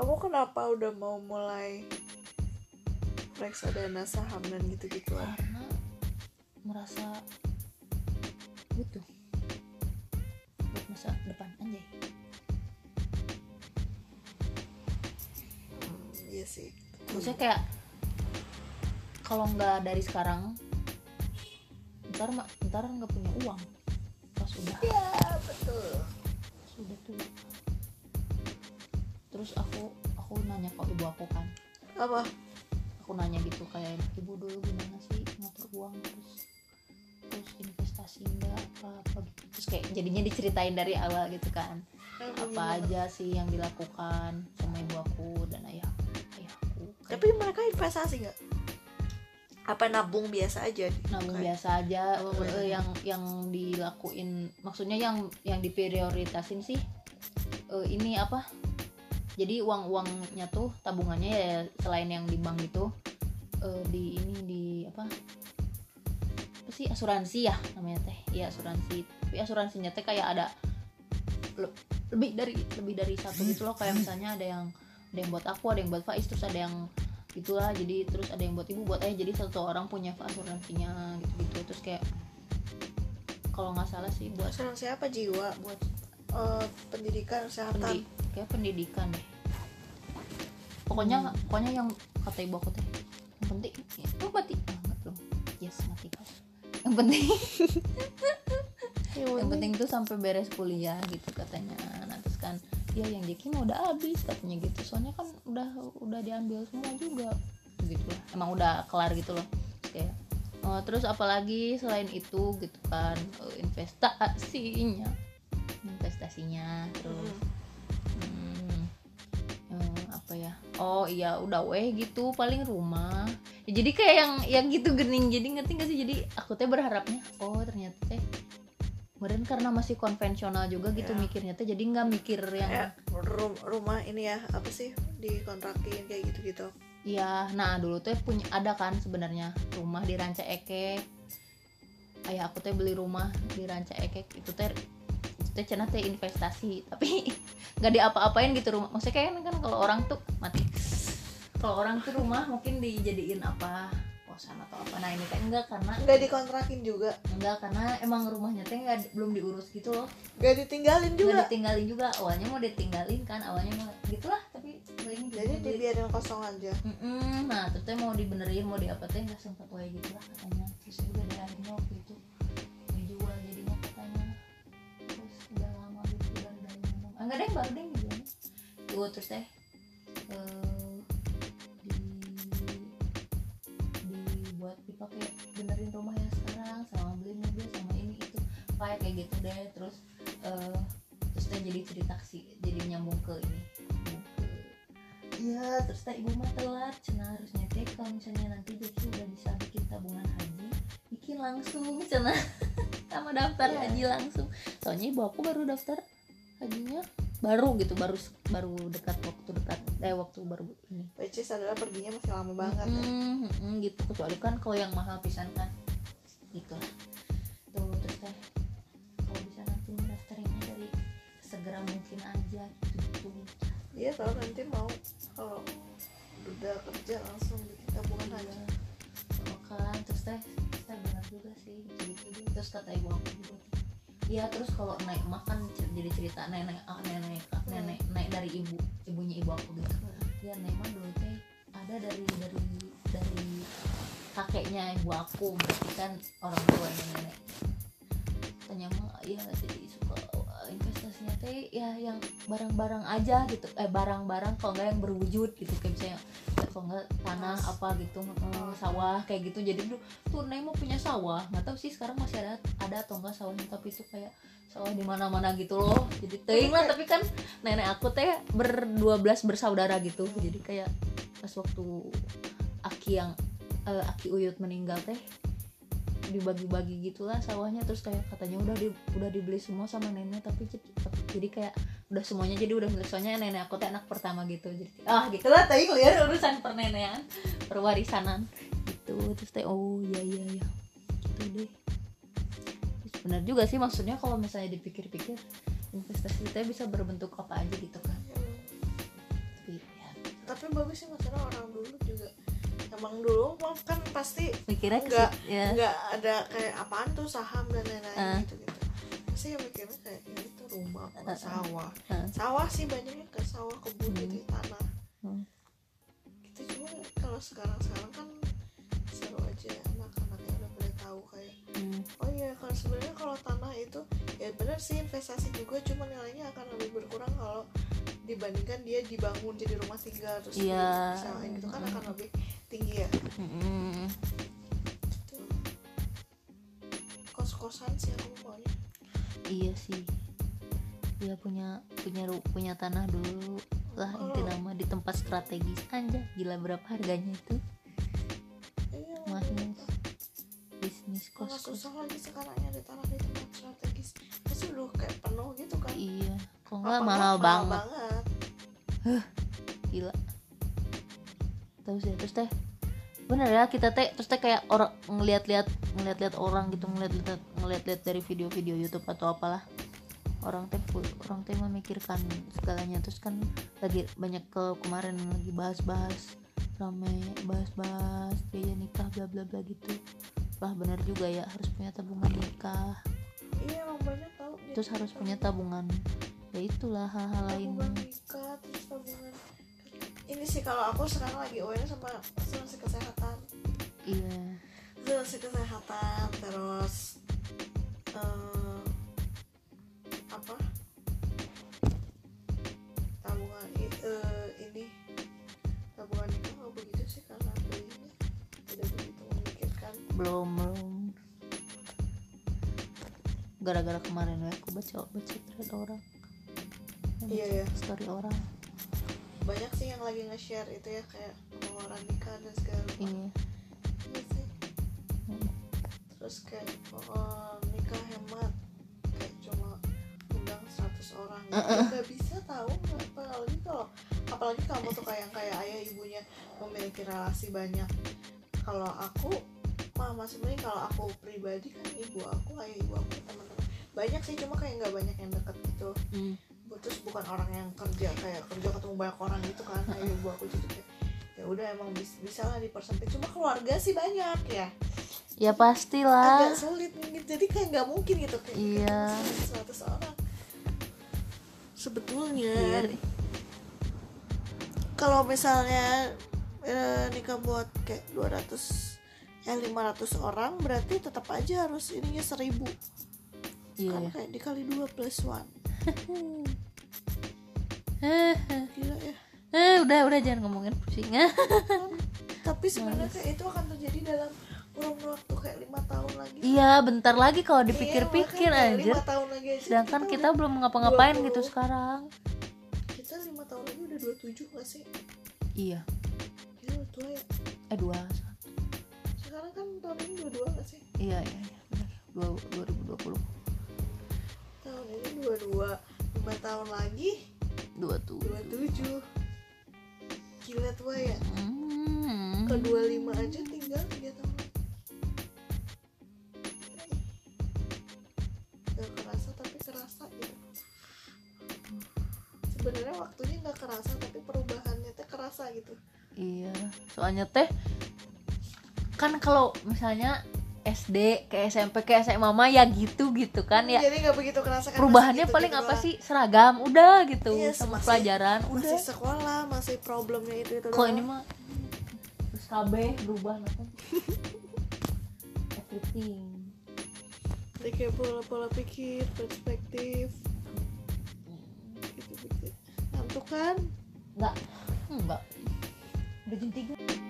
kamu kenapa udah mau mulai reksadana saham dan gitu-gituan? Karena merasa butuh buat masa depan anjay. Hmm, iya sih. Maksudnya kayak kalau nggak dari sekarang ntar ntar nggak punya uang. Pas udah. Ya betul. Sudah tua terus aku aku nanya ke ibu aku kan. Apa? Aku nanya gitu kayak ibu dulu gimana sih ngatur uang terus terus investasi enggak apa apa gitu. Terus kayak jadinya diceritain dari awal gitu kan. Apa aja sih yang dilakukan sama ibu aku dan ayah ayahku Kayak tapi mereka investasi nggak? Apa nabung biasa aja? Nabung Kayak- biasa aja Oh, yang yang dilakuin maksudnya yang yang diprioritasin sih eh, ini apa jadi uang uangnya tuh tabungannya ya selain yang di bank itu eh, di ini di apa? Apa sih? Asuransi ya namanya teh. Iya asuransi. Tapi asuransinya teh kayak ada le- lebih dari lebih dari satu gitu loh. Kayak misalnya ada yang ada yang buat aku ada yang buat Faiz terus ada yang gitulah. Jadi terus ada yang buat ibu buat ayah. Jadi satu orang punya asuransinya gitu gitu terus kayak kalau nggak salah sih buat asuransi apa jiwa? Buat Eh, pendidikan kesehatan? Pendi kayak pendidikan. Deh pokoknya Hmm. pokoknya yang kata ibu aku teh yang penting itu mati. Ah nggak belum yes mati. Kau yang penting. Yang penting tuh sampai beres kuliah gitu katanya. Nah terus kan ya yang Jeki mah udah habis katanya gitu. Soalnya kan udah udah diambil semua juga. Gitu lah. Emang udah kelar gitu loh. Kayak oh, terus apalagi selain itu gitu kan eh, investasinya. Investasinya terus hmm, apa ya? Oh iya udah weh gitu paling rumah. Ya, jadi kayak yang yang gitu gening. Jadi ngerti gak sih? Jadi aku teh berharapnya oh ternyata teh kemarin karena masih konvensional juga gitu Ya. mikirnya teh jadi nggak mikir yang kayak rum- rumah ini ya apa sih dikontrakin kayak gitu-gitu. Iya, nah dulu tuh punya ada kan sebenarnya rumah di Ranca Ekek. Ayah aku teh beli rumah di Ranca Ekek itu teh itu teh cenah teh investasi, tapi nggak diapa-apain gitu rumah. Maksudnya kayak kan kalau orang tuh mati. Kalau orang tuh rumah mungkin dijadiin apa kosan atau apa. Nah ini teh enggak karena nggak dikontrakin juga enggak karena emang rumahnya teh nggak belum diurus gitu loh. nggak ditinggalin Nggak juga ditinggalin juga. Awalnya mau ditinggalin kan, awalnya mau gitulah tapi paling jadi dibiarin kosong aja Mm-mm, nah terus teh mau dibenerin mau diapa teh nggak sempat wae gitu lah katanya terus juga di akhirnya waktu itu enggak deh baru deh gitu tuh terus teh eh, di dibuat dipakai benerin rumah yang sekarang sama beli mobil sama ini itu kayak kayak gitu deh terus eh, terus teh jadi cerita sih jadi nyambung ke ini Iya, terus teh ibu mah telat, cina harusnya teh kalau misalnya nanti Jeki udah bisa bikin tabungan haji, bikin langsung cina sama daftar Iya. haji langsung. Soalnya ibu aku baru daftar hajinya baru gitu, baru baru dekat waktu dekat eh waktu baru ini. which is adalah perginya masih lama banget ya. Mm, mm, mm, gitu. Kecuali kan kalau yang mahal pisan kan. Gitu. Tuh terus teh kalau bisa nanti mendaftarinnya dari segera mungkin aja gitu, gitu. Iya kalau nanti mau kalau udah kerja langsung bikin tabungan aja. Oh, kan terus teh teh benar juga sih gitu gitu terus kata ibu aku juga Iya terus kalau naik mah kan cer- jadi cerita nenek ah, nenek ah, nenek naik dari ibu ibunya ibu aku gitu. Ya nenek mah dulu teh ada dari dari dari kakeknya ibu aku berarti kan orang tuanya nenek. Tanya mah ya jadi suka uh, teh ya yang barang-barang aja gitu. Eh barang-barang kalau nggak yang berwujud gitu kayak misalnya kalau nggak tanah apa gitu eh, sawah kayak gitu. Jadi dulu tuh Neng mau punya sawah. Nggak tahu sih sekarang masih ada ada atau enggak sawahnya tapi itu kayak sawah di mana-mana gitu loh. Jadi teing lah tapi kan nenek aku teh berdua belas bersaudara gitu. Jadi kayak pas waktu Aki yang eh, Aki Uyut meninggal teh dibagi-bagi gitulah sawahnya. Terus kayak katanya udah di, udah dibeli semua sama nenek tapi jadi, tapi- kayak udah semuanya jadi udah milik soalnya nenek aku teh anak pertama gitu. Jadi ah gitulah tadi lihat urusan pernenean perwarisanan. Gitu terus teh oh iya iya iya. Gitu deh. Benar juga sih maksudnya kalau misalnya dipikir-pikir investasi teh bisa berbentuk apa aja gitu kan. Tapi tapi bagus sih masalah orang dulu juga emang dulu kan pasti mikirnya situ, ya nggak ada kayak apaan tuh saham dan lain-lain Ah. gitu gitu pasti yang mikirnya kayak ini tuh rumah apa Ah, ah. sawah Ah. sawah sih banyaknya ke sawah kebun Hmm. gitu tanah Hmm. gitu cuma kalau sekarang sekarang kan seru aja anak-anaknya udah pada tahu kayak Hmm. oh iya kalau sebenarnya kalau tanah itu ya benar sih investasi juga cuma nilainya akan lebih berkurang kalau dibandingkan dia dibangun jadi rumah tinggal terus Iya. disewain gitu kan akan lebih tinggi ya? Mm-mm. Gitu. kos-kosan sih aku maunya iya sih. Dia punya punya punya tanah dulu lah inti Oh. nama di tempat strategis aja. Gila berapa harganya itu? Iya mahal makanya. bisnis kos kos susah lagi sekarangnya di tanah di tempat strategis pasti udah kayak penuh gitu kan. Iya. Kok nggak enggak, mahal banget? banget? Gila terus ya terus teh bener ya kita teh terus teh kayak orang ngeliat-liat ngeliat-liat orang gitu ngeliat-liat ngeliat-liat dari video-video YouTube atau apalah. Orang teh orang teh memikirkan segalanya. Terus kan lagi banyak ke kemarin lagi bahas-bahas rame bahas-bahas biaya nikah bla bla bla gitu. Wah bener juga ya harus punya tabungan nikah. Iya emang banyak tau. Terus harus punya tabungan. Ya itulah hal-hal lain. Nikah ini sih kalau aku sekarang lagi aware sama asuransi kesehatan. Iya. Asuransi kesehatan terus eh, apa? Tabungan eh, ini. Tabungan nikah nggak begitu sih karena belinya tidak begitu memikirkan. Belum belum. Gara-gara kemarin ya aku baca baca thread orang. Iya, iya. story orang banyak sih yang lagi nge-share itu ya kayak pengeluaran nikah dan segala macam. Iya. Iya sih. Hmm. terus kayak oh, nikah hemat kayak cuma undang 100 orang. Gitu nggak bisa tahu apalagi kalau apalagi kamu tuh kayak kayak ayah ibunya memiliki relasi banyak. Kalau aku mama sebenarnya kalau aku pribadi kan ibu aku ayah ibu aku teman-teman. Banyak sih cuma kayak nggak banyak yang deket gitu. Hmm. Terus bukan orang yang kerja kayak kerja ketemu banyak orang gitu kan. Ayah ibu aku jadi kayak ya udah emang bis- bisa lah dipersempit. Cuma keluarga sih banyak ya. Ya pastilah. Agak sulit nih jadi kayak nggak mungkin gitu. Kayak Iya. seratus orang. Sebetulnya Iya. kalau misalnya eh, nikah buat kayak 200 eh 500 orang berarti tetap aja harus ininya 1000 iya. Kan kayak dikali 2 plus 1 eh gila ya eh, udah udah jangan ngomongin pusing. Tapi sebenarnya itu akan terjadi dalam kurun waktu kayak lima tahun lagi. Iya bentar lagi kalau dipikir-pikir Iya, anjir. tahun lagi aja sedangkan kita udah- belum ngapa-ngapain 20. gitu sekarang. Kita lima tahun lagi udah 27 gak sih? Iya. Gila tua ya. Eh dua. Sekarang kan tahun ini 22 gak sih? Iya iya iya. Benar dua dua dua puluh tahun ini 22 lima tahun lagi dua tuh 27 gila tua ya. Hmm. ke 25 aja tinggal 3 tahun. Lagi gak kerasa tapi kerasa gitu. Sebenarnya waktunya nggak kerasa tapi perubahannya teh kerasa gitu. Iya, soalnya teh kan kalau misalnya SD ke SMP ke SMA mah ya gitu gitu kan ya. jadi nggak begitu kerasa kan Perubahannya masih paling gitu-gitu apa doang. sih? Seragam, udah gitu. Iya, sama masih- pelajaran, udah. masih sekolah masih problemnya itu itu Kok ini mah terus KB berubah nanti. Everything. Jadi kayak pola-pola pikir perspektif gitu gitu ngantuk kan Enggak. Enggak. Udah jam 3.